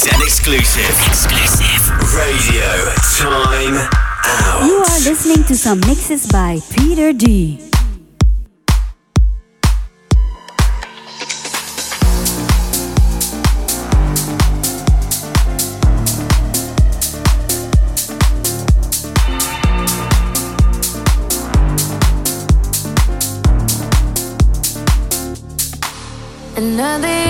is an exclusive. Exclusive. Radio Time Out. You are listening to some mixes by Peter D. Another